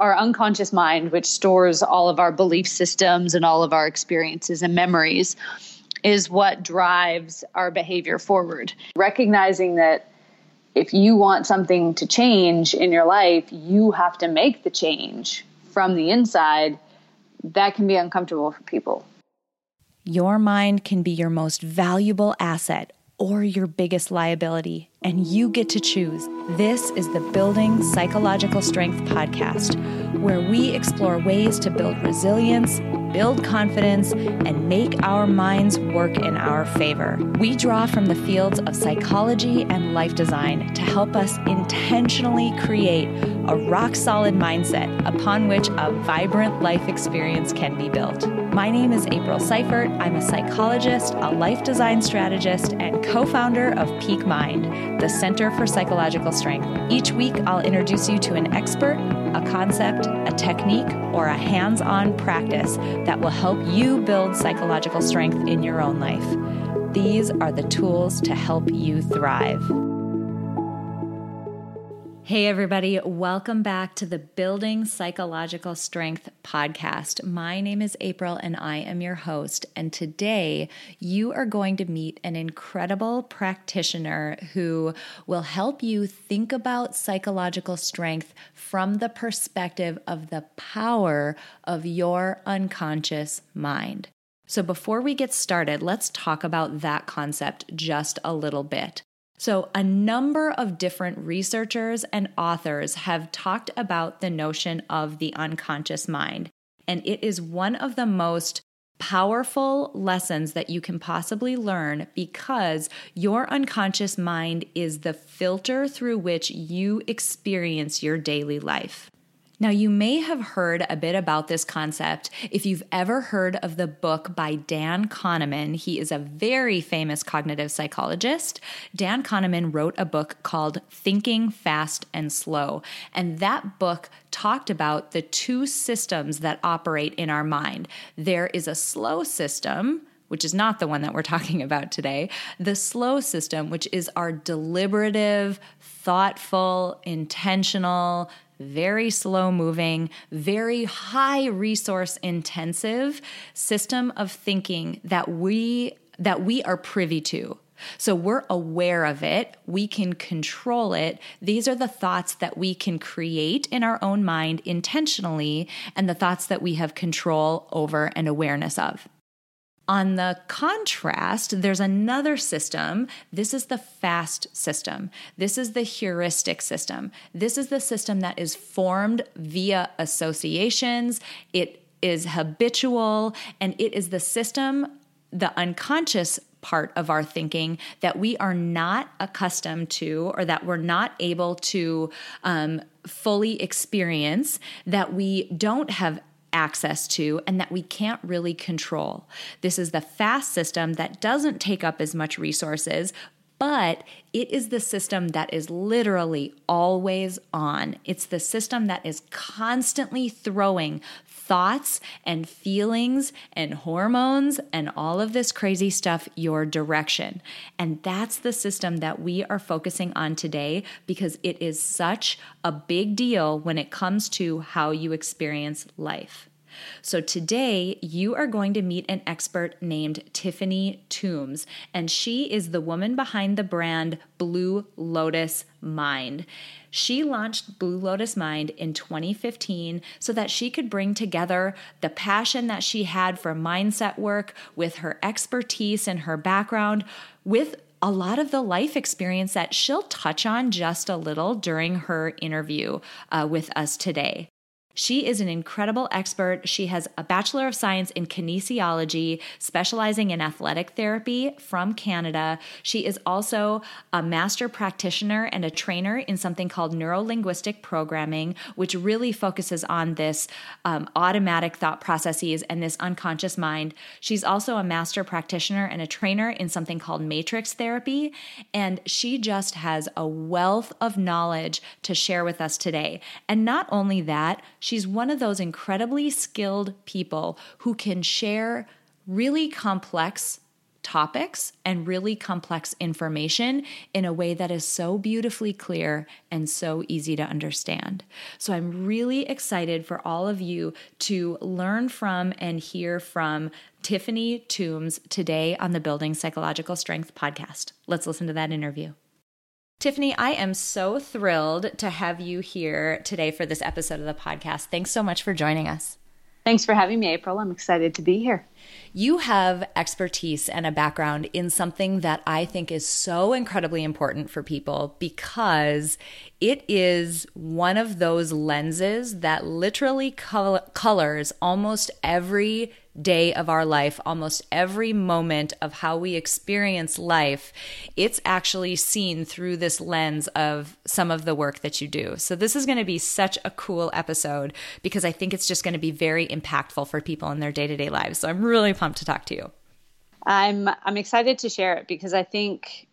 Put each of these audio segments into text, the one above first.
our unconscious mind, which stores all of our belief systems and all of our experiences and memories, is what drives our behavior forward. Recognizing that if you want something to change in your life, you have to make the change from the inside. That can be uncomfortable for people. Your mind can be your most valuable asset or your biggest liability, and you get to choose. This is the Building Psychological Strength podcast, where we explore ways to build resilience build confidence, and make our minds work in our favor. We draw from the fields of psychology and life design to help us intentionally create a rock solid mindset upon which a vibrant life experience can be built. My name is April Seifert. I'm a psychologist, a life design strategist, and co founder of Peak Mind, the Center for Psychological Strength. Each week, I'll introduce you to an expert, a concept, a technique, or a hands on practice that will help you build psychological strength in your own life. These are the tools to help you thrive. Hey, everybody, welcome back to the Building Psychological Strength podcast. My name is April and I am your host. And today you are going to meet an incredible practitioner who will help you think about psychological strength from the perspective of the power of your unconscious mind. So, before we get started, let's talk about that concept just a little bit. So, a number of different researchers and authors have talked about the notion of the unconscious mind, and it is one of the most powerful lessons that you can possibly learn because your unconscious mind is the filter through which you experience your daily life. Now, you may have heard a bit about this concept if you've ever heard of the book by Dan Kahneman. He is a very famous cognitive psychologist. Dan Kahneman wrote a book called Thinking Fast and Slow, and that book talked about the two systems that operate in our mind. There is a slow system, which is not the one that we're talking about today, the slow system, which is our deliberative, thoughtful, intentional, very slow moving, very high resource intensive system of thinking that we that we are privy to. So we're aware of it, we can control it. These are the thoughts that we can create in our own mind intentionally and the thoughts that we have control over and awareness of. On the contrast, there's another system. This is the fast system. This is the heuristic system. This is the system that is formed via associations. It is habitual, and it is the system, the unconscious part of our thinking that we are not accustomed to or that we're not able to um, fully experience, that we don't have access to and that we can't really control. This is the fast system that doesn't take up as much resources, but it is the system that is literally always on. It's the system that is constantly throwing thoughts and feelings and hormones and all of this crazy stuff your direction. And that's the system that we are focusing on today because it is such a big deal when it comes to how you experience life. So today you are going to meet an expert named Tiffany Toombs, and she is the woman behind the brand Blue Lotus Mind. She launched Blue Lotus Mind in 2015 so that she could bring together the passion that she had for mindset work with her expertise and her background with a lot of the life experience that she'll touch on just a little during her interview uh, with us today. She is an incredible expert. She has a Bachelor of Science in Kinesiology, specializing in athletic therapy from Canada. She is also a master practitioner and a trainer in something called neuro linguistic programming, which really focuses on this um, automatic thought processes and this unconscious mind. She's also a master practitioner and a trainer in something called matrix therapy. And she just has a wealth of knowledge to share with us today. And not only that, She's one of those incredibly skilled people who can share really complex topics and really complex information in a way that is so beautifully clear and so easy to understand. So I'm really excited for all of you to learn from and hear from Tiffany Toombs today on the Building Psychological Strength podcast. Let's listen to that interview. Tiffany, I am so thrilled to have you here today for this episode of the podcast. Thanks so much for joining us. Thanks for having me, April. I'm excited to be here. You have expertise and a background in something that I think is so incredibly important for people because it is one of those lenses that literally col- colors almost every day of our life, almost every moment of how we experience life, it's actually seen through this lens of some of the work that you do. So, this is going to be such a cool episode because I think it's just going to be very impactful for people in their day to day lives. So, I'm really pumped to talk to you. I'm I'm excited to share it because I think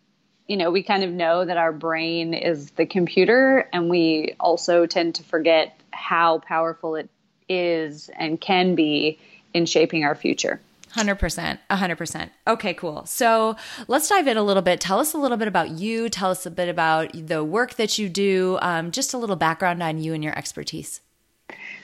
you know, we kind of know that our brain is the computer and we also tend to forget how powerful it is and can be in shaping our future. 100%. 100%. Okay, cool. So let's dive in a little bit. Tell us a little bit about you. Tell us a bit about the work that you do, um, just a little background on you and your expertise.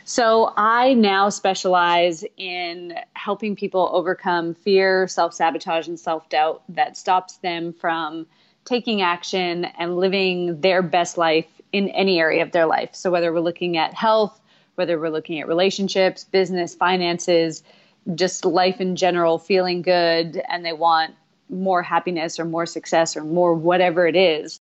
So, I now specialize in helping people overcome fear, self sabotage, and self doubt that stops them from taking action and living their best life in any area of their life. So, whether we're looking at health, whether we're looking at relationships, business, finances, just life in general, feeling good, and they want more happiness or more success or more whatever it is,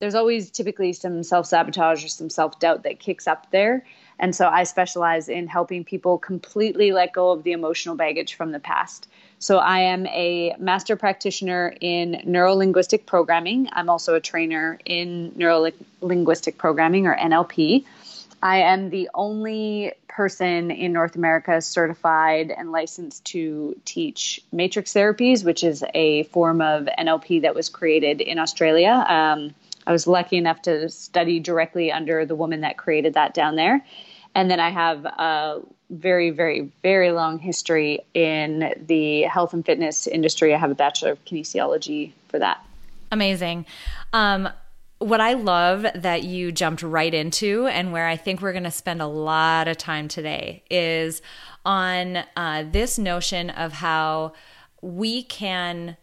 there's always typically some self sabotage or some self doubt that kicks up there. And so I specialize in helping people completely let go of the emotional baggage from the past. So I am a master practitioner in neuro linguistic programming. I'm also a trainer in neuro linguistic programming or NLP. I am the only person in North America certified and licensed to teach matrix therapies, which is a form of NLP that was created in Australia. Um, I was lucky enough to study directly under the woman that created that down there. And then I have a very, very, very long history in the health and fitness industry. I have a Bachelor of Kinesiology for that. Amazing. Um, what I love that you jumped right into, and where I think we're going to spend a lot of time today, is on uh, this notion of how we can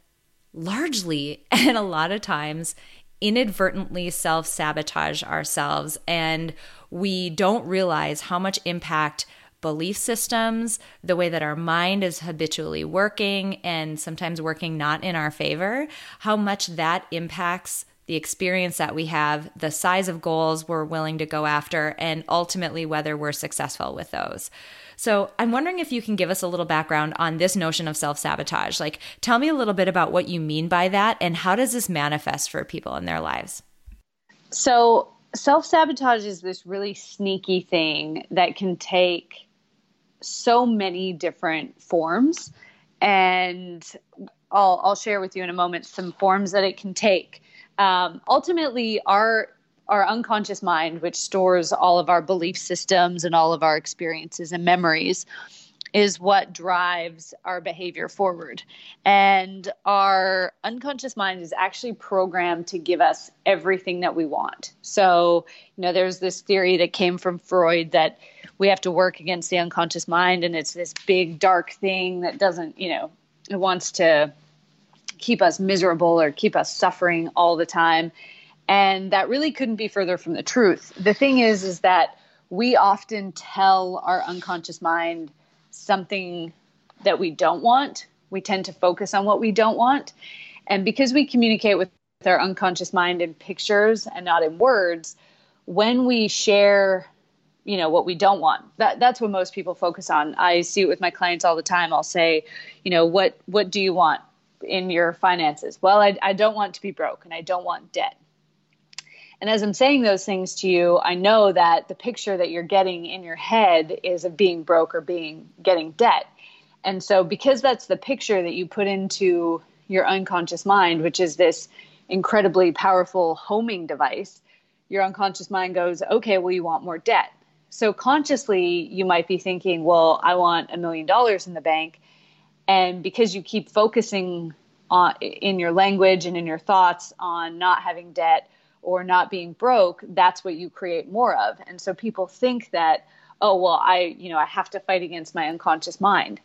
largely and a lot of times inadvertently self sabotage ourselves, and we don't realize how much impact belief systems, the way that our mind is habitually working and sometimes working not in our favor, how much that impacts the experience that we have, the size of goals we're willing to go after, and ultimately whether we're successful with those. So, I'm wondering if you can give us a little background on this notion of self sabotage. Like, tell me a little bit about what you mean by that and how does this manifest for people in their lives? So, self sabotage is this really sneaky thing that can take so many different forms. And I'll, I'll share with you in a moment some forms that it can take um, ultimately our our unconscious mind, which stores all of our belief systems and all of our experiences and memories, is what drives our behavior forward. And our unconscious mind is actually programmed to give us everything that we want. So, you know, there's this theory that came from Freud that we have to work against the unconscious mind, and it's this big, dark thing that doesn't, you know, it wants to keep us miserable or keep us suffering all the time. And that really couldn't be further from the truth. The thing is, is that we often tell our unconscious mind something that we don't want. We tend to focus on what we don't want. And because we communicate with our unconscious mind in pictures and not in words, when we share you know what we don't want that that's what most people focus on i see it with my clients all the time i'll say you know what what do you want in your finances. Well, I, I don't want to be broke and I don't want debt. And as I'm saying those things to you, I know that the picture that you're getting in your head is of being broke or being getting debt. And so because that's the picture that you put into your unconscious mind, which is this incredibly powerful homing device, your unconscious mind goes, "Okay, well you want more debt." So consciously, you might be thinking, "Well, I want a million dollars in the bank." And because you keep focusing on, in your language and in your thoughts on not having debt or not being broke, that's what you create more of. And so people think that, oh, well, I, you know, I have to fight against my unconscious mind.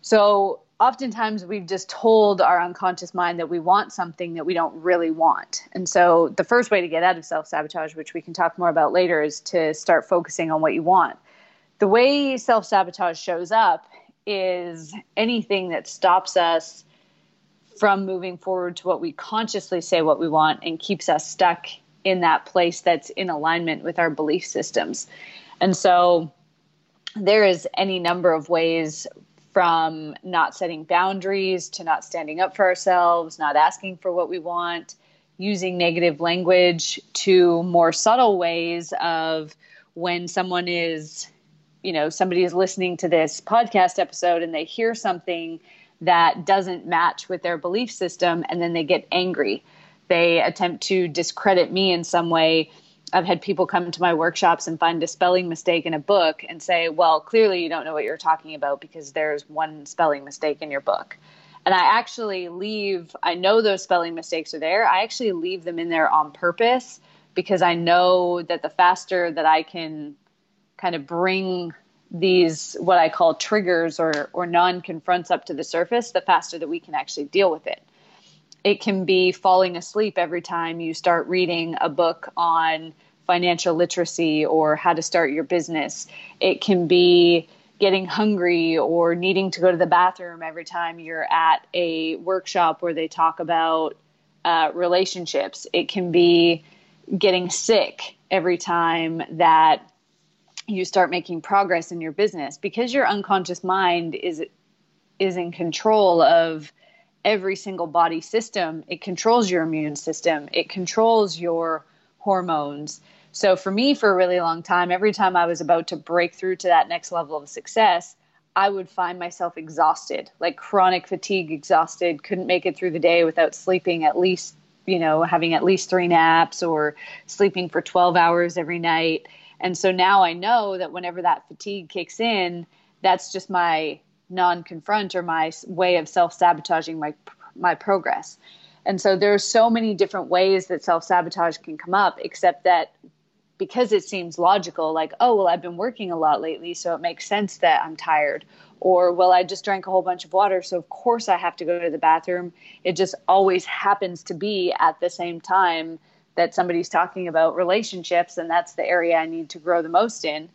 So oftentimes we've just told our unconscious mind that we want something that we don't really want. And so the first way to get out of self sabotage, which we can talk more about later, is to start focusing on what you want. The way self sabotage shows up is anything that stops us from moving forward to what we consciously say what we want and keeps us stuck in that place that's in alignment with our belief systems. And so there is any number of ways from not setting boundaries to not standing up for ourselves, not asking for what we want, using negative language to more subtle ways of when someone is, you know, somebody is listening to this podcast episode and they hear something that doesn't match with their belief system and then they get angry. They attempt to discredit me in some way I've had people come to my workshops and find a spelling mistake in a book and say, well, clearly you don't know what you're talking about because there's one spelling mistake in your book. And I actually leave, I know those spelling mistakes are there. I actually leave them in there on purpose because I know that the faster that I can kind of bring these what I call triggers or or non confronts up to the surface, the faster that we can actually deal with it. It can be falling asleep every time you start reading a book on financial literacy or how to start your business. It can be getting hungry or needing to go to the bathroom every time you're at a workshop where they talk about uh, relationships. It can be getting sick every time that you start making progress in your business because your unconscious mind is is in control of every single body system it controls your immune system it controls your hormones so for me, for a really long time, every time I was about to break through to that next level of success, I would find myself exhausted, like chronic fatigue, exhausted, couldn't make it through the day without sleeping at least, you know, having at least three naps or sleeping for 12 hours every night. And so now I know that whenever that fatigue kicks in, that's just my non confront or my way of self sabotaging my, my progress. And so there's so many different ways that self sabotage can come up, except that because it seems logical, like, oh, well, I've been working a lot lately, so it makes sense that I'm tired. Or, well, I just drank a whole bunch of water, so of course I have to go to the bathroom. It just always happens to be at the same time that somebody's talking about relationships, and that's the area I need to grow the most in.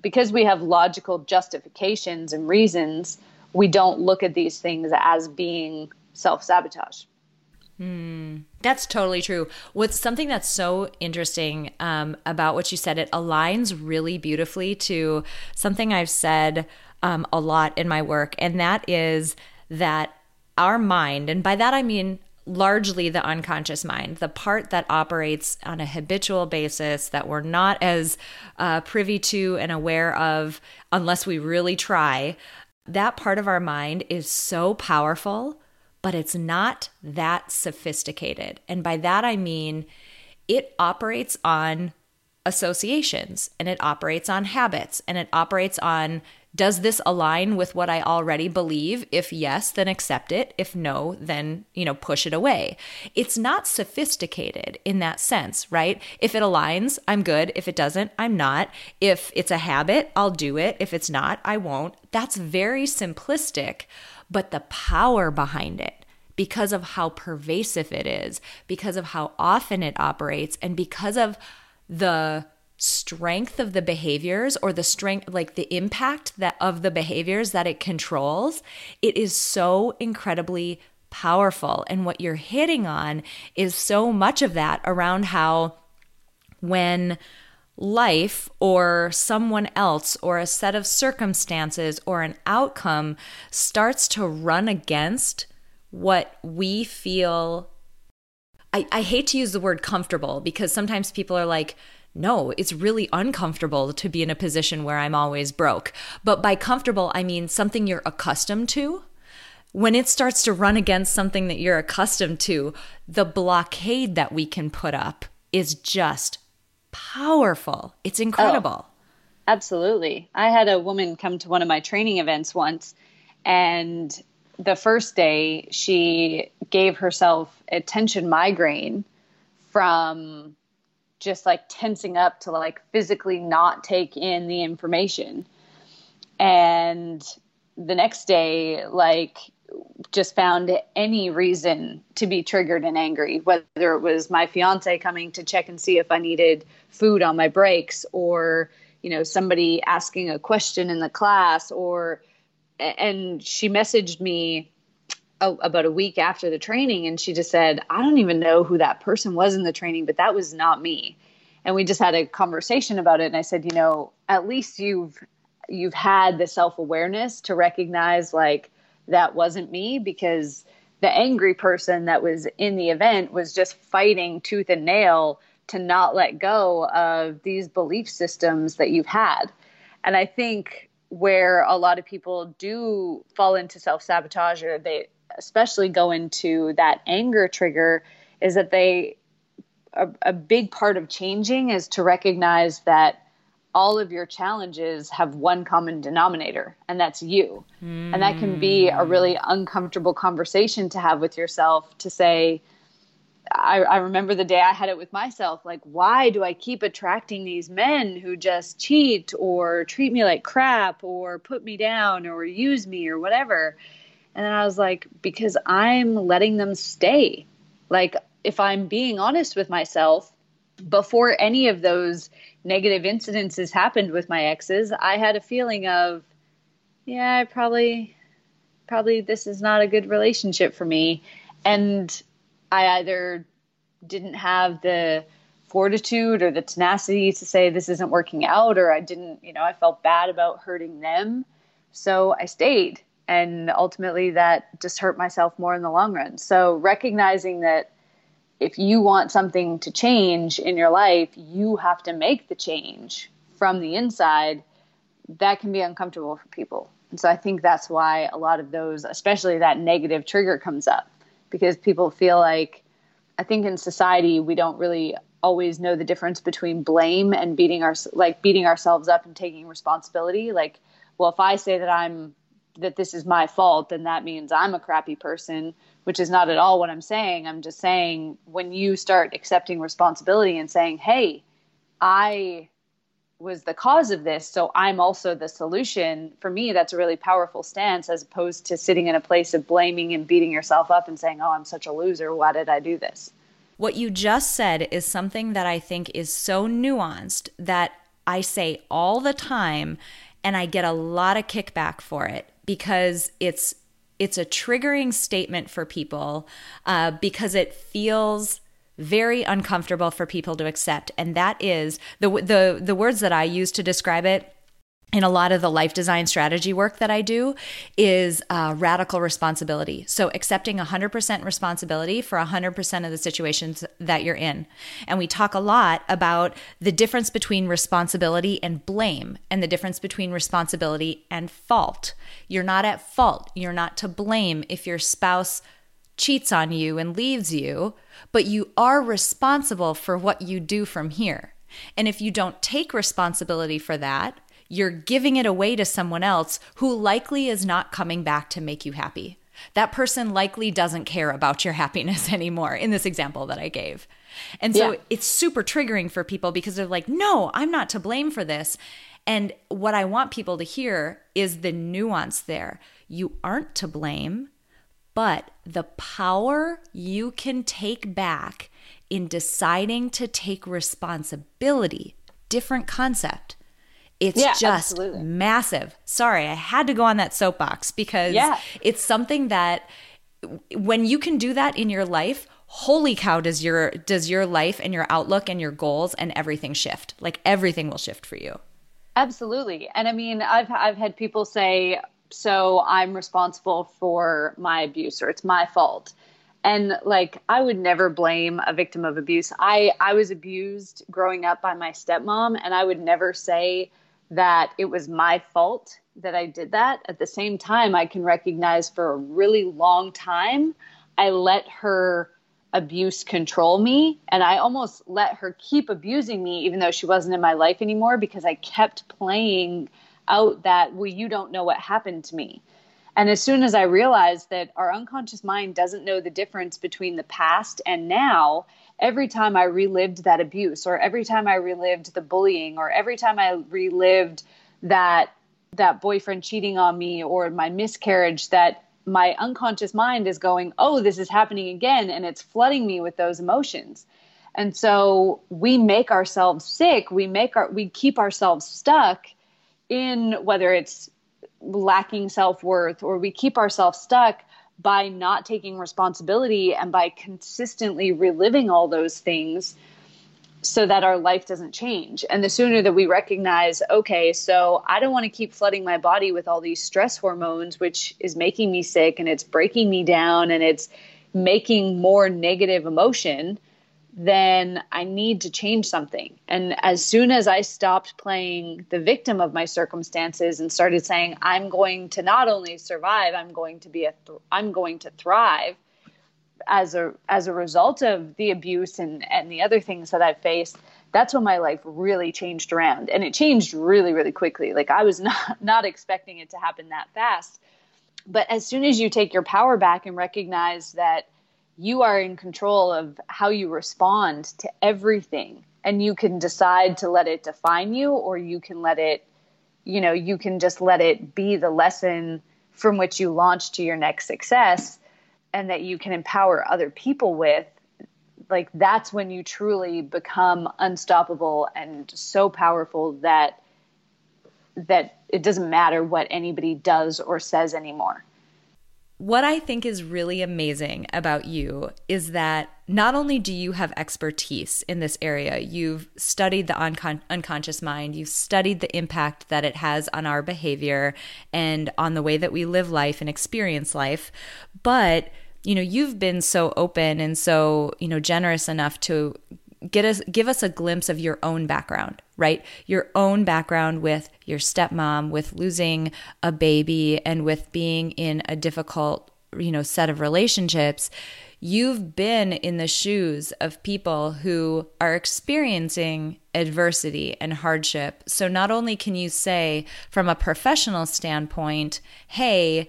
Because we have logical justifications and reasons, we don't look at these things as being self sabotage. Mm, that's totally true. What's something that's so interesting um, about what you said, it aligns really beautifully to something I've said um, a lot in my work, and that is that our mind, and by that I mean largely the unconscious mind, the part that operates on a habitual basis that we're not as uh, privy to and aware of unless we really try, that part of our mind is so powerful but it's not that sophisticated. And by that I mean it operates on associations and it operates on habits and it operates on does this align with what I already believe? If yes, then accept it. If no, then, you know, push it away. It's not sophisticated in that sense, right? If it aligns, I'm good. If it doesn't, I'm not. If it's a habit, I'll do it. If it's not, I won't. That's very simplistic but the power behind it because of how pervasive it is, because of how often it operates, and because of the strength of the behaviors or the strength like the impact that of the behaviors that it controls it is so incredibly powerful and what you're hitting on is so much of that around how when life or someone else or a set of circumstances or an outcome starts to run against what we feel. I, I hate to use the word comfortable because sometimes people are like, no, it's really uncomfortable to be in a position where I'm always broke. But by comfortable, I mean something you're accustomed to. When it starts to run against something that you're accustomed to, the blockade that we can put up is just powerful. It's oh, incredible. Oh, absolutely. I had a woman come to one of my training events once and the first day she gave herself a tension migraine from just like tensing up to like physically not take in the information. And the next day like just found any reason to be triggered and angry whether it was my fiance coming to check and see if i needed food on my breaks or you know somebody asking a question in the class or and she messaged me a, about a week after the training and she just said i don't even know who that person was in the training but that was not me. And we just had a conversation about it and i said you know at least you've you've had the self-awareness to recognize like that wasn't me because the angry person that was in the event was just fighting tooth and nail to not let go of these belief systems that you've had. And i think where a lot of people do fall into self-sabotage or they especially go into that anger trigger is that they a, a big part of changing is to recognize that all of your challenges have one common denominator, and that's you. Mm. And that can be a really uncomfortable conversation to have with yourself to say, I, I, remember the day I had it with myself like, why do I keep attracting these men who just cheat or treat me like crap or put me down or use me or whatever? And then I was like, because I'm letting them stay. Like, if I'm being honest with myself, before any of those negative incidences happened with my exes, I had a feeling of, yeah, I probably, probably this is not a good relationship for me. And I either didn't have the fortitude or the tenacity to say this isn't working out, or I didn't, you know, I felt bad about hurting them. So I stayed. And ultimately, that just hurt myself more in the long run. So recognizing that if you want something to change in your life, you have to make the change from the inside. That can be uncomfortable for people. And so I think that's why a lot of those, especially that negative trigger, comes up because people feel like, I think in society, we don't really always know the difference between blame and beating our like beating ourselves up and taking responsibility like well if i say that i'm that this is my fault then that means i'm a crappy person which is not at all what I'm saying. I'm just saying when you start accepting responsibility and saying, hey, I was the cause of this, so I'm also the solution. For me, that's a really powerful stance as opposed to sitting in a place of blaming and beating yourself up and saying, oh, I'm such a loser. Why did I do this? What you just said is something that I think is so nuanced that I say all the time, and I get a lot of kickback for it because it's it's a triggering statement for people uh, because it feels very uncomfortable for people to accept. And that is the the the words that I use to describe it in a lot of the life design strategy work that I do is uh, radical responsibility. So, accepting 100% responsibility for 100% of the situations that you're in. And we talk a lot about the difference between responsibility and blame, and the difference between responsibility and fault. You're not at fault. You're not to blame if your spouse cheats on you and leaves you, but you are responsible for what you do from here. And if you don't take responsibility for that, you're giving it away to someone else who likely is not coming back to make you happy. That person likely doesn't care about your happiness anymore in this example that I gave. And so yeah. it's super triggering for people because they're like, no, I'm not to blame for this. And what I want people to hear is the nuance there. You aren't to blame, but the power you can take back in deciding to take responsibility, different concept. It's yeah, just absolutely. massive. Sorry, I had to go on that soapbox because yeah. it's something that when you can do that in your life, holy cow does your does your life and your outlook and your goals and everything shift. Like everything will shift for you. Absolutely. And I mean, I've I've had people say so I'm responsible for my abuse or it's my fault and like i would never blame a victim of abuse i i was abused growing up by my stepmom and i would never say that it was my fault that I did that. At the same time, I can recognize for a really long time, I let her abuse control me. And I almost let her keep abusing me, even though she wasn't in my life anymore, because I kept playing out that, well, you don't know what happened to me. And as soon as I realized that our unconscious mind doesn't know the difference between the past and now, every time I relived that abuse or every time I relived the bullying or every time I relived that that boyfriend cheating on me or my miscarriage that my unconscious mind is going, "Oh, this is happening again," and it's flooding me with those emotions. And so we make ourselves sick, we make our we keep ourselves stuck in whether it's lacking self-worth or we keep ourselves stuck by not taking responsibility and by consistently reliving all those things so that our life doesn't change. And the sooner that we recognize, okay, so I don't want to keep flooding my body with all these stress hormones, which is making me sick and it's breaking me down and it's making more negative emotion then I need to change something. And as soon as I stopped playing the victim of my circumstances and started saying I'm going to not only survive, I'm going to be a th- I'm going to thrive as a as a result of the abuse and and the other things that I've faced, that's when my life really changed around. And it changed really really quickly. Like I was not not expecting it to happen that fast. But as soon as you take your power back and recognize that you are in control of how you respond to everything and you can decide to let it define you or you can let it you know you can just let it be the lesson from which you launch to your next success and that you can empower other people with like that's when you truly become unstoppable and so powerful that that it doesn't matter what anybody does or says anymore what I think is really amazing about you is that not only do you have expertise in this area, you've studied the uncon- unconscious mind, you've studied the impact that it has on our behavior and on the way that we live life and experience life, but you know, you've been so open and so, you know, generous enough to get us give us a glimpse of your own background right? Your own background with your stepmom with losing a baby and with being in a difficult you know set of relationships. You've been in the shoes of people who are experiencing adversity and hardship. So not only can you say from a professional standpoint hey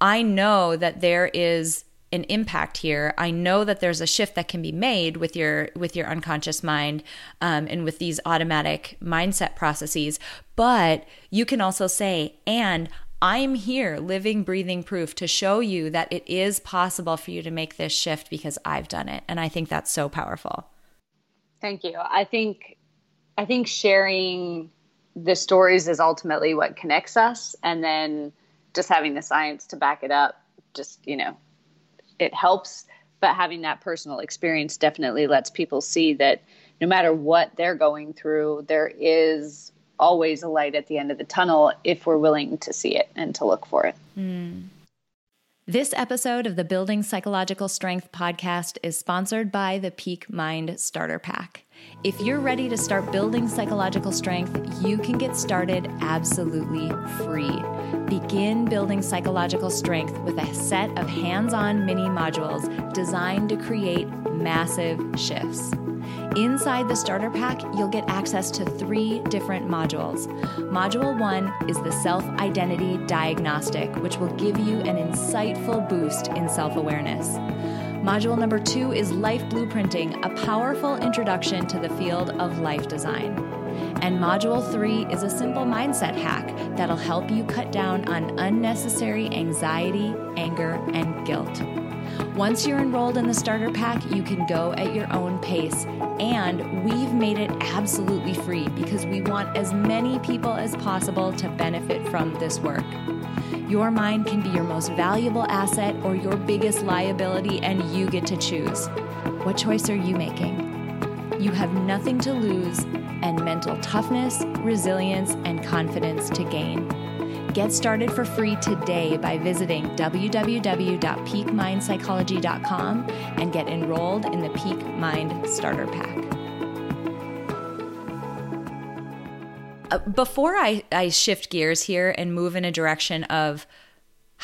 i know that there is an impact here. I know that there's a shift that can be made with your with your unconscious mind um, and with these automatic mindset processes but you can also say and i'm here living breathing proof to show you that it is possible for you to make this shift because i've done it. And i think that's so powerful. Thank you. I think i think sharing the stories is ultimately what connects us and then just having the science to back it up just you know it helps but having that personal experience definitely lets people see that no matter what they're going through there is always a light at the end of the tunnel if we're willing to see it and to look for it mm. This episode of the Building Psychological Strength podcast is sponsored by the Peak Mind Starter Pack. If you're ready to start building psychological strength, you can get started absolutely free. Begin building psychological strength with a set of hands on mini modules designed to create massive shifts. Inside the starter pack, you'll get access to three different modules. Module one is the self identity diagnostic, which will give you an insightful boost in self awareness. Module number two is Life Blueprinting, a powerful introduction to the field of life design. And Module 3 is a simple mindset hack that'll help you cut down on unnecessary anxiety, anger, and guilt. Once you're enrolled in the starter pack, you can go at your own pace. And we've made it absolutely free because we want as many people as possible to benefit from this work. Your mind can be your most valuable asset or your biggest liability, and you get to choose. What choice are you making? You have nothing to lose and mental toughness, resilience, and confidence to gain. Get started for free today by visiting www.peakmindpsychology.com and get enrolled in the Peak Mind Starter Pack. Uh, before I, I shift gears here and move in a direction of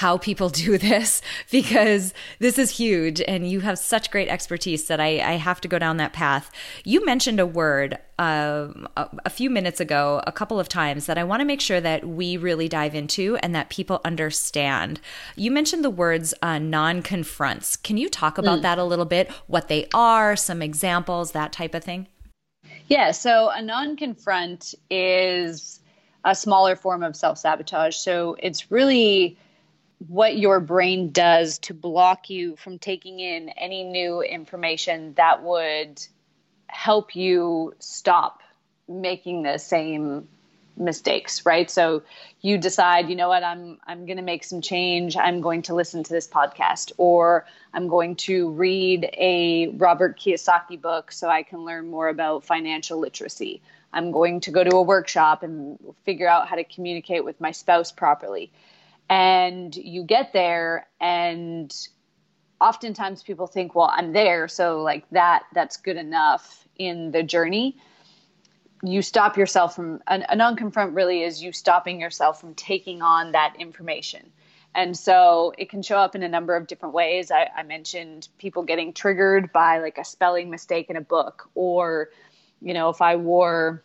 how people do this because this is huge and you have such great expertise that I, I have to go down that path. You mentioned a word uh, a, few minutes ago, a couple of times, that I want to make sure that we really dive into and that people understand. You mentioned the words uh, non confronts. Can you talk about mm. that a little bit? What they are, some examples, that type of thing? Yeah, so a non confront is a smaller form of self sabotage. So it's really what your brain does to block you from taking in any new information that would help you stop making the same mistakes right? So you decide you know what i'm i'm going to make some change. I'm going to listen to this podcast or i'm going to read a robert kiyosaki book so i can learn more about financial literacy. I'm going to go to a workshop and figure out how to communicate with my spouse properly and you get there and oftentimes people think well i'm there so like that that's good enough in the journey. You stop yourself from an, a non-confront really is you stopping yourself from taking on that information. And so it can show up in a number of different ways. I, I mentioned people getting triggered by like a spelling mistake in a book or you know if i wore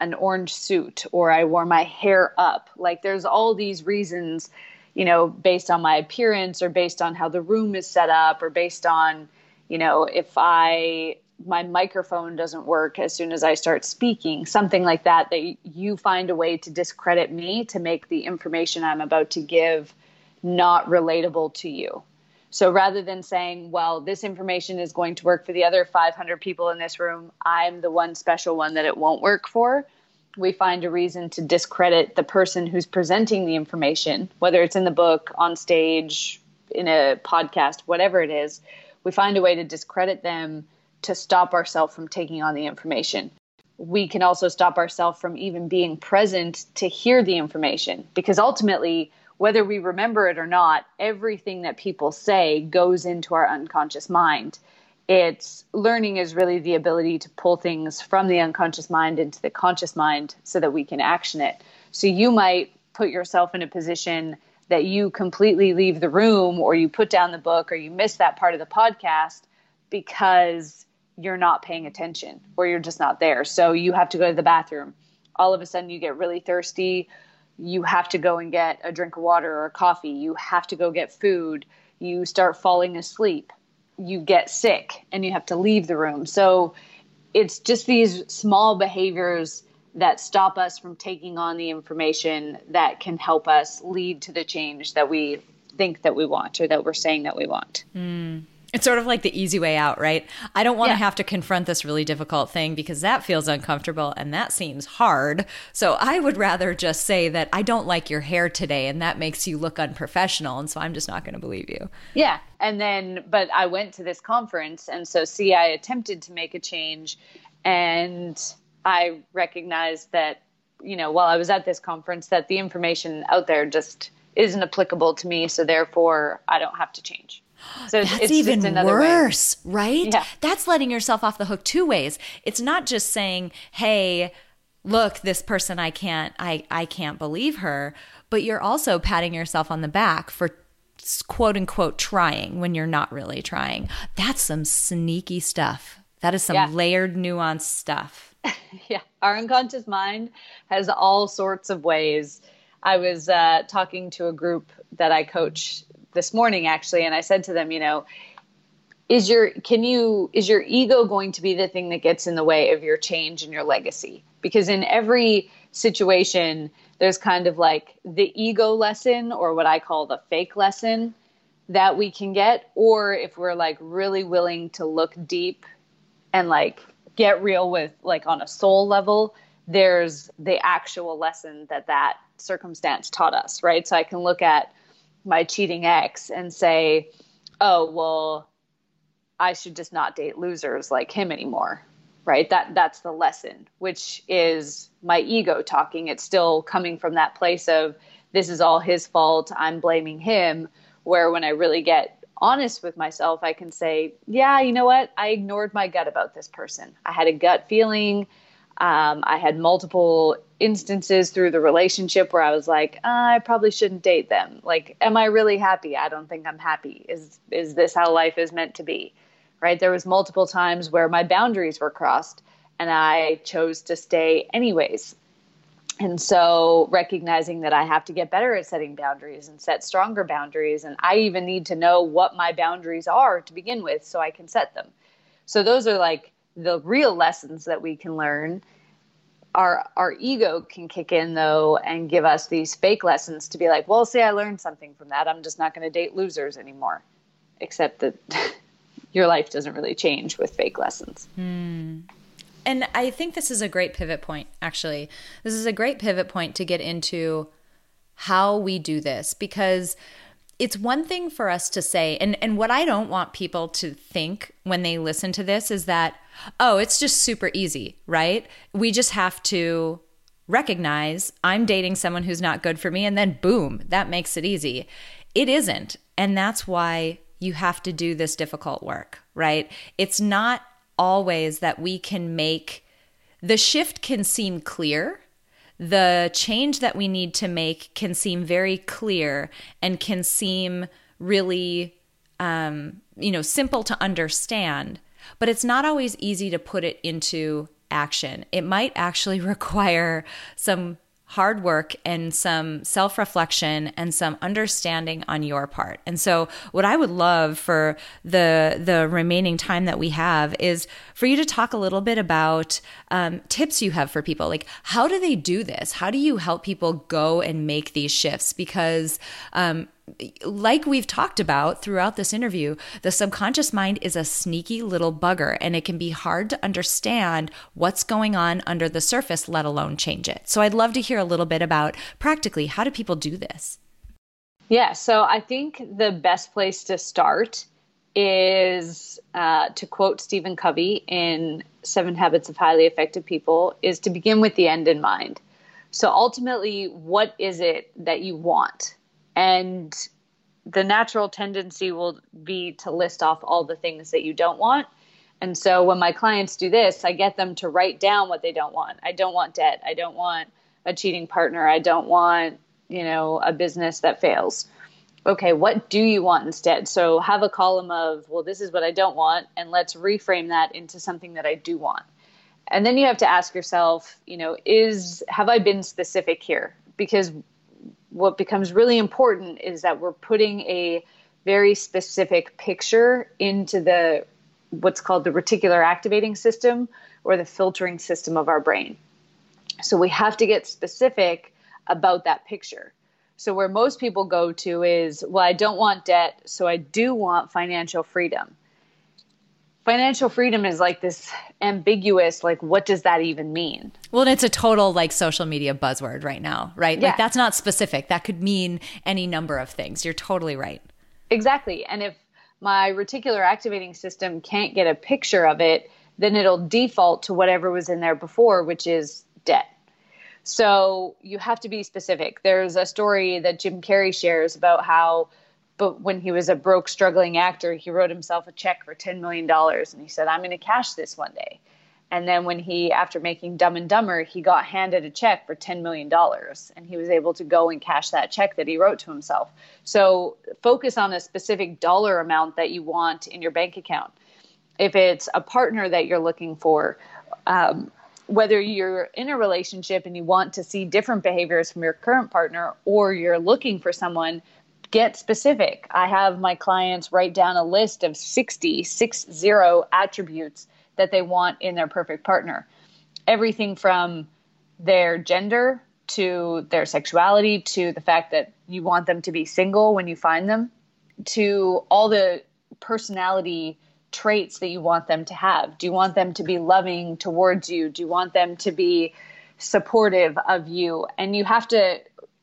an orange suit or I wore my hair up. Like there's all these reasons, you know, based on my appearance or based on how the room is set up or based on, you know, if I my microphone doesn't work as soon as I start speaking, something like that that you find a way to discredit me to make the information I'm about to give not relatable to you. So rather than saying, well, this information is going to work for the other 500 people in this room, I'm the one special one that it won't work for, we find a reason to discredit the person who's presenting the information, whether it's in the book, on stage, in a podcast, whatever it is. We find a way to discredit them to stop ourselves from taking on the information. We can also stop ourselves from even being present to hear the information because ultimately, whether we remember it or not, everything that people say goes into our unconscious mind. It's learning is really the ability to pull things from the unconscious mind into the conscious mind so that we can action it. So you might put yourself in a position that you completely leave the room or you put down the book or you miss that part of the podcast because you're not paying attention or you're just not there. So you have to go to the bathroom. All of a sudden you get really thirsty you have to go and get a drink of water or coffee. You have to go get food. You start falling asleep. You get sick and you have to leave the room. So it's just these small behaviors that stop us from taking on the information that can help us lead to the change that we think that we want or that we're saying that we want. Mm. It's sort of like the easy way out, right? I don't want yeah. to have to confront this really difficult thing because that feels uncomfortable and that seems hard. So I would rather just say that I don't like your hair today and that makes you look unprofessional. And so I'm just not going to believe you. Yeah. And then, but I went to this conference. And so, see, I attempted to make a change and I recognized that, you know, while I was at this conference, that the information out there just isn't applicable to me. So therefore, I don't have to change. So that's even worse, way. right? Yeah. That's letting yourself off the hook two ways. It's not just saying, "Hey, look, this person I can't I I can't believe her," but you're also patting yourself on the back for quote unquote trying when you're not really trying. That's some sneaky stuff. That is some yeah. layered, nuanced stuff. yeah, our unconscious mind has all sorts of ways. I was uh, talking to a group that I coach this morning actually, and I said to them, you know, is your can you is your ego going to be the thing that gets in the way of your change and your legacy? Because in every situation, there's kind of like the ego lesson or what I call the fake lesson that we can get, or if we're like really willing to look deep and like get real with like on a soul level, there's the actual lesson that that circumstance taught us, right? So I can look at my cheating ex and say, "Oh, well, I should just not date losers like him anymore." Right? That that's the lesson, which is my ego talking. It's still coming from that place of this is all his fault. I'm blaming him. Where when I really get honest with myself, I can say, "Yeah, you know what? I ignored my gut about this person. I had a gut feeling. Um, I had multiple instances through the relationship where I was like, I probably shouldn't date them. Like, am I really happy? I don't think I'm happy. Is is this how life is meant to be? Right? There was multiple times where my boundaries were crossed and I chose to stay anyways. And so recognizing that I have to get better at setting boundaries and set stronger boundaries and I even need to know what my boundaries are to begin with so I can set them. So those are like the real lessons that we can learn our our ego can kick in though and give us these fake lessons to be like well see i learned something from that. I'm just not going to date losers anymore. Except that your life doesn't really change with fake lessons. Mm. and i think this is a great pivot point actually. This is a great pivot point to get into how we do this because it's one thing for us to say and and what I don't want people to think when they listen to this is that oh, it's just super easy, right? We just have to recognize I'm dating someone who's not good for me and then boom, that makes it easy. It isn't. And that's why you have to do this difficult work, right? It's not always that we can make the shift can seem clear the change that we need to make can seem very clear and can seem really um, you know simple to understand but it's not always easy to put it into action. It might actually require some hard work and some self reflection and some understanding on your part. And so, what I would love for the the remaining time that we have is for you to talk a little bit about um, tips you have for people. Like, how do they do this? How do you help people go and make these shifts? Because um, like we've talked about throughout this interview, the subconscious mind is a sneaky little bugger and it can be hard to understand what's going on under the surface, let alone change it. So I'd love to hear a little bit about practically how do people do this? Yeah, so I think the best place to start is uh, to quote Stephen Covey in Seven Habits of Highly Effective People is to begin with the end in mind. So ultimately, what is it that you want? And the natural tendency will be to list off all the things that you don't want. And so when my clients do this, I get them to write down what they don't want. I don't want debt. I don't want a cheating partner. I don't want, you know, a business that fails. Okay, what do you want instead? So have a column of, well, this is what I don't want, and let's reframe that into something that I do want. And then you have to ask yourself, you know, is have I been specific here? Because what becomes really important is that we're putting a very specific picture into the what's called the reticular activating system or the filtering system of our brain. So we have to get specific about that picture. So where most people go to is, well, I don't want debt, so I do want financial freedom financial freedom is like this ambiguous like what does that even mean? Well it's a total like social media buzzword right now right? Yeah. like that's not specific. That could mean any number of things. You're totally right. Exactly. And if my reticular activating system can't get a picture of it then it'll default to whatever was in there before which is debt. So you have to be specific. There's a story that jim carrey shares about how but when he was a broke, struggling actor, he wrote himself a check for $10 million and he said, I'm going to cash this one day. And then when he, after making Dumb and Dumber, he got handed a check for $10 million and he was able to go and cash that check that he wrote to himself. So focus on a specific dollar amount that you want in your bank account. If it's a partner that you're looking for, um, whether you're in a relationship and you want to see different behaviors from your current partner or you're looking for someone get specific. I have my clients write down a list of 60, six zero attributes that they want in their perfect partner. Everything from their gender to their sexuality to the fact that you want them to be single when you find them to all the personality traits that you want them to have. Do you want them to be loving towards you? Do you want them to be supportive of you? And you have to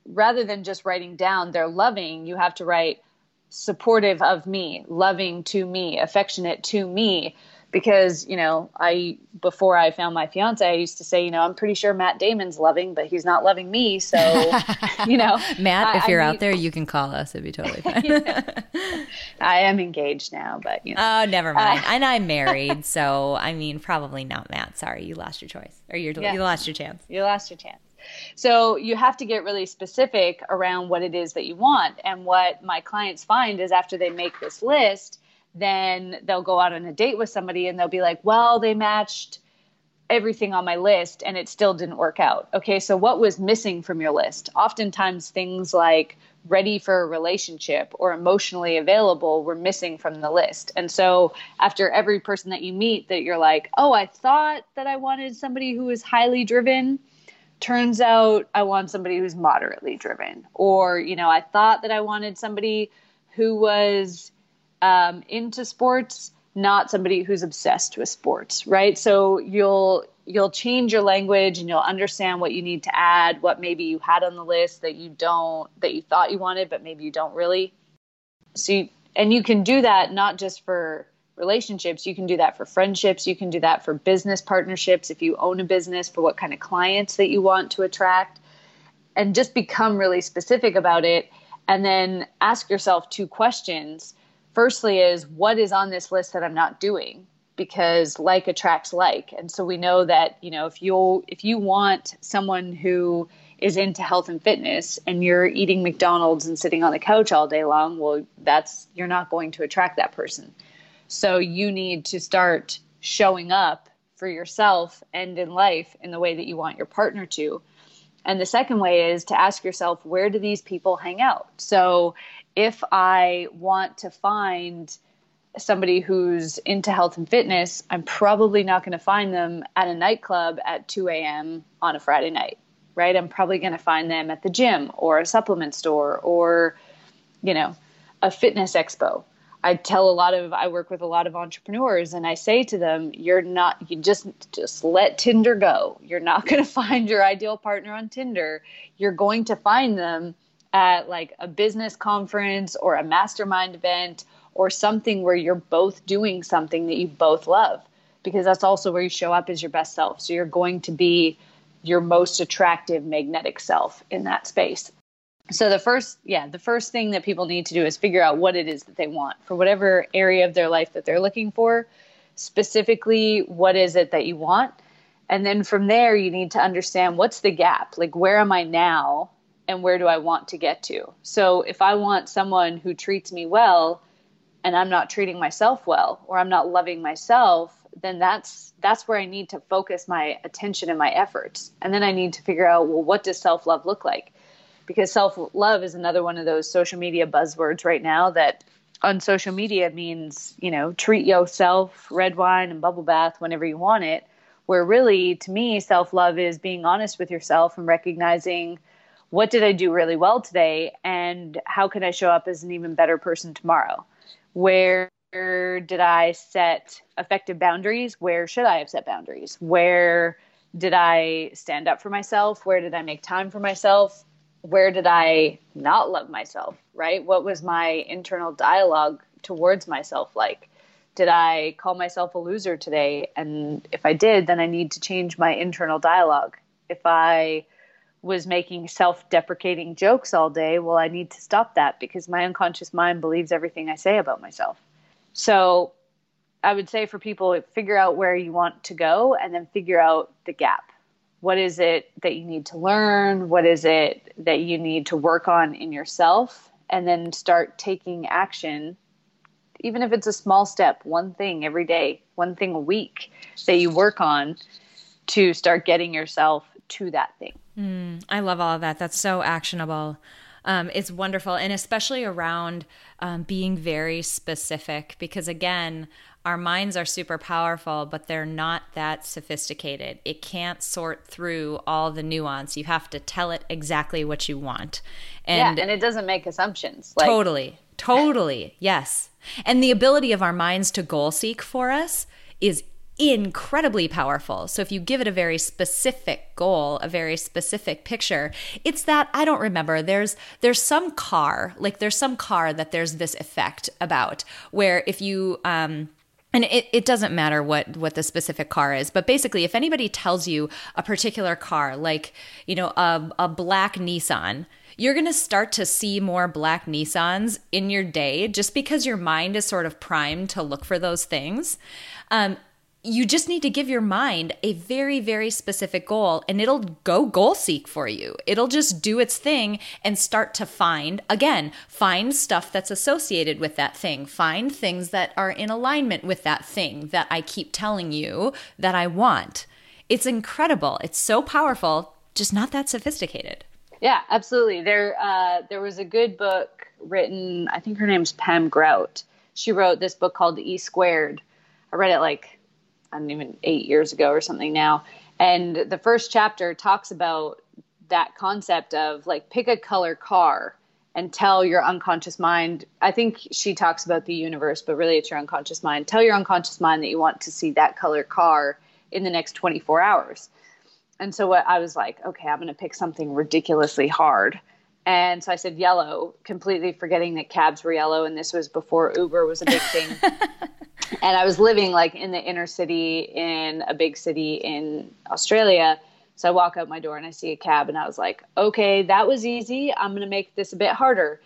rather than just writing down they're loving, you have to write supportive of me, loving to me, affectionate to me, because you know i before i found my fiance i used to say you know i'm pretty sure matt damon's loving but he's not loving me. So you know matt I, if you're I out there you can call us. It'd be totally fine. I am engaged now but you know. Oh never mind. Uh, and i'm married so i mean probably not matt. Sorry you lost your choice. Or you yeah. you lost your chance. You lost your chance so you have to get really specific around what it is that you want and what my clients find is after they make this list then they'll go out on a date with somebody and they'll be like, well, they matched everything on my list and it still didn't work out. Okay, so what was missing from your list? Oftentimes, things like ready for a relationship or emotionally available were missing from the list. And so, after every person that you meet, that you're like, oh, I thought that I wanted somebody who is highly driven. Turns out I want somebody who's moderately driven. Or, you know, I thought that I wanted somebody who was um, into sports, not somebody who's obsessed with sports, right? So you'll you'll change your language and you'll understand what you need to add, what maybe you had on the list that you don't that you thought you wanted, but maybe you don't really. So you, and you can do that not just for relationships, you can do that for friendships, you can do that for business partnerships if you own a business for what kind of clients that you want to attract. And just become really specific about it and then ask yourself two questions. Firstly is what is on this list that I'm not doing? Because like attracts like. And so we know that you know if you if you want someone who is into health and fitness and you're eating McDonald's and sitting on the couch all day long well that's you're not going to attract that person so you need to start showing up for yourself and in life in the way that you want your partner to and the second way is to ask yourself where do these people hang out so if I want to find somebody who's into health and fitness, I'm probably not going to find them at a nightclub at 2 a.m. on a Friday night, right? I'm probably going to find them at the gym or a supplement store or, you know, a fitness expo. I tell a lot of I work with a lot of entrepreneurs and I say to them, you're not you just just let Tinder go. You're not going to find your ideal partner on Tinder. You're going to find them at like a business conference or a mastermind event or something where you're both doing something that you both love because that's also where you show up as your best self. So you're going to be your most attractive magnetic self in that space. So the first, yeah, the first thing that people need to do is figure out what it is that they want for whatever area of their life that they're looking for. Specifically, what is it that you want? And then from there, you need to understand what's the gap? Like, where am I now? and where do I want to get to? So if I want someone who treats me well and I'm not treating myself well or I'm not loving myself, then that's that's where I need to focus my attention and my efforts. And then I need to figure out well what does self-love look like? Because self-love is another one of those social media buzzwords right now that on social media means, you know, treat yourself, red wine and bubble bath whenever you want it. Where really to me self-love is being honest with yourself and recognizing what did I do really well today and how can I show up as an even better person tomorrow? Where did I set effective boundaries? Where should I have set boundaries? Where did I stand up for myself? Where did I make time for myself? Where did I not love myself? Right? What was my internal dialogue towards myself like? Did I call myself a loser today? And if I did, then I need to change my internal dialogue. If I was making self deprecating jokes all day, well, I need to stop that because my unconscious mind believes everything I say about myself. So I would say for people, figure out where you want to go and then figure out the gap. What is it that you need to learn? What is it that you need to work on in yourself? And then start taking action, even if it's a small step, one thing every day, one thing a week that you work on to start getting yourself to that thing. Mm, I love all of that. That's so actionable. Um, it's wonderful. And especially around um, being very specific, because again, our minds are super powerful, but they're not that sophisticated. It can't sort through all the nuance. You have to tell it exactly what you want. And, yeah, and it doesn't make assumptions. Like- totally. Totally. yes. And the ability of our minds to goal seek for us is incredibly powerful. So if you give it a very specific goal, a very specific picture, it's that I don't remember. There's there's some car, like there's some car that there's this effect about where if you um and it, it doesn't matter what what the specific car is but basically if anybody tells you a particular car like you know a, a black nissan you're going to start to see more black nissans in your day just because your mind is sort of primed to look for those things. Um, you just need to give your mind a very, very specific goal and it'll go goal seek for you. It'll just do its thing and start to find, again, find stuff that's associated with that thing. Find things that are in alignment with that thing that I keep telling you that I want. It's incredible. It's so powerful, just not that sophisticated. Yeah, absolutely. There, uh, there was a good book written. I think her name's Pam Grout. She wrote this book called E Squared. I read it like I don't even eight years ago or something now. And the first chapter talks about that concept of like pick a color car and tell your unconscious mind. I think she talks about the universe, but really it's your unconscious mind. Tell your unconscious mind that you want to see that color car in the next 24 hours. And so what I was like, okay, I'm going to pick something ridiculously hard. And so I said yellow, completely forgetting that cabs were yellow and this was before Uber was a big thing. and I was living like in the inner city in a big city in Australia. So I walk out my door and I see a cab and I was like, okay, that was easy. I'm going to make this a bit harder.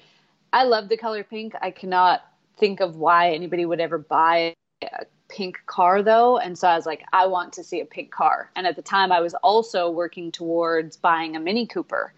I love the color pink. I cannot think of why anybody would ever buy a pink car though. And so I was like, I want to see a pink car. And at the time I was also working towards buying a Mini Cooper.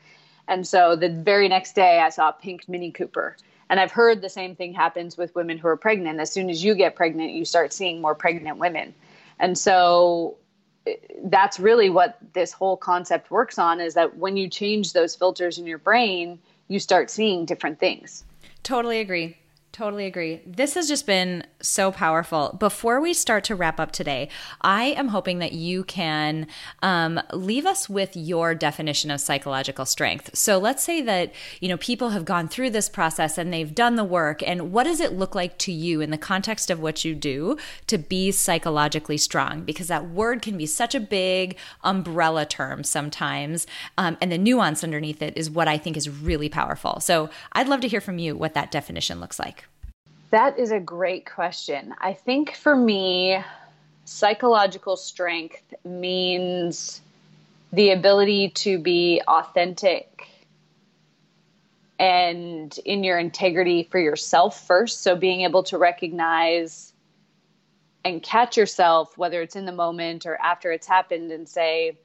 And so the very next day I saw a pink Mini Cooper and I've heard the same thing happens with women who are pregnant. As soon as you get pregnant, you start seeing more pregnant women. And so eh, that's really what this whole concept works on is that when you change those filters in your brain, you start seeing different things. Totally agree. Totally agree. This has just been so powerful. Before we start to wrap up today, I am hoping that you can um, leave us with your definition of psychological strength. So let's say that you know people have gone through this process and they've done the work, and what does it look like to you in the context of what you do to be psychologically strong? Because that word can be such a big umbrella term sometimes, um, and the nuance underneath it is what I think is really powerful. So I'd love to hear from you what that definition looks like. That is a great question. I think for me, psychological strength means the ability to be authentic and in your integrity for yourself first. So being able to recognize and catch yourself, whether it's in the moment or after it's happened, and say,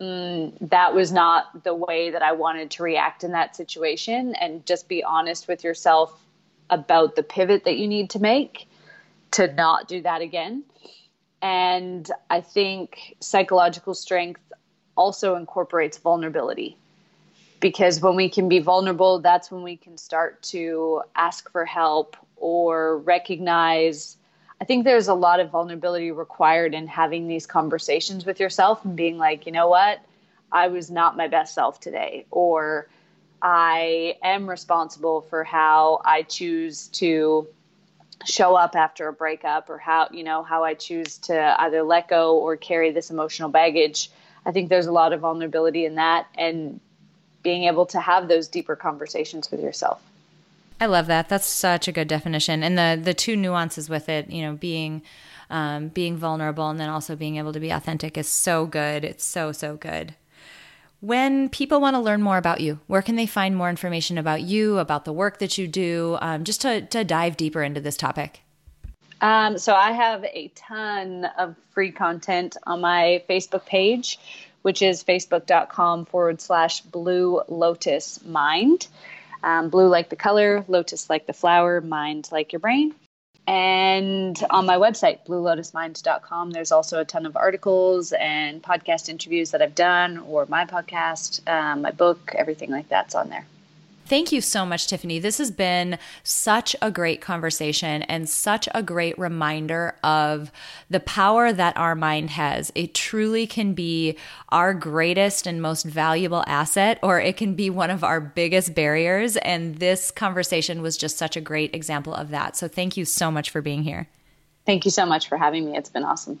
mm, that was not the way that I wanted to react in that situation, and just be honest with yourself about the pivot that you need to make to not do that again. And I think psychological strength also incorporates vulnerability because when we can be vulnerable, that's when we can start to ask for help or recognize. I think there's a lot of vulnerability required in having these conversations with yourself and being like, you know what? I was not my best self today. Or I am responsible for how I choose to show up after a breakup or how you know how I choose to either let go or carry this emotional baggage. I think there's a lot of vulnerability in that and being able to have those deeper conversations with yourself. I love that. That's such a good definition. And the the two nuances with it, you know, being um, being vulnerable and then also being able to be authentic is so good. It's so so good. When people want to learn more about you, where can they find more information about you, about the work that you do, um, just to, to dive deeper into this topic? Um, so, I have a ton of free content on my Facebook page, which is facebook.com forward slash blue lotus mind. Um, blue like the color, lotus like the flower, mind like your brain. And on my website, bluelotusmind.com, there's also a ton of articles and podcast interviews that I've done, or my podcast, um, my book, everything like that's on there. Thank you so much, Tiffany. This has been such a great conversation and such a great reminder of the power that our mind has. It truly can be our greatest and most valuable asset, or it can be one of our biggest barriers. And this conversation was just such a great example of that. So thank you so much for being here. Thank you so much for having me. It's been awesome.